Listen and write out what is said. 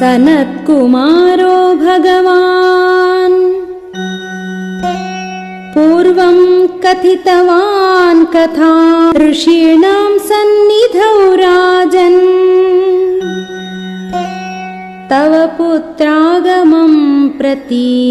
सनत्कुमारो भगवान्। पूर्वम् कथितवान् कथा ऋषीणाम् सन्निधौ राजन्। तव पुत्रागमम् प्रती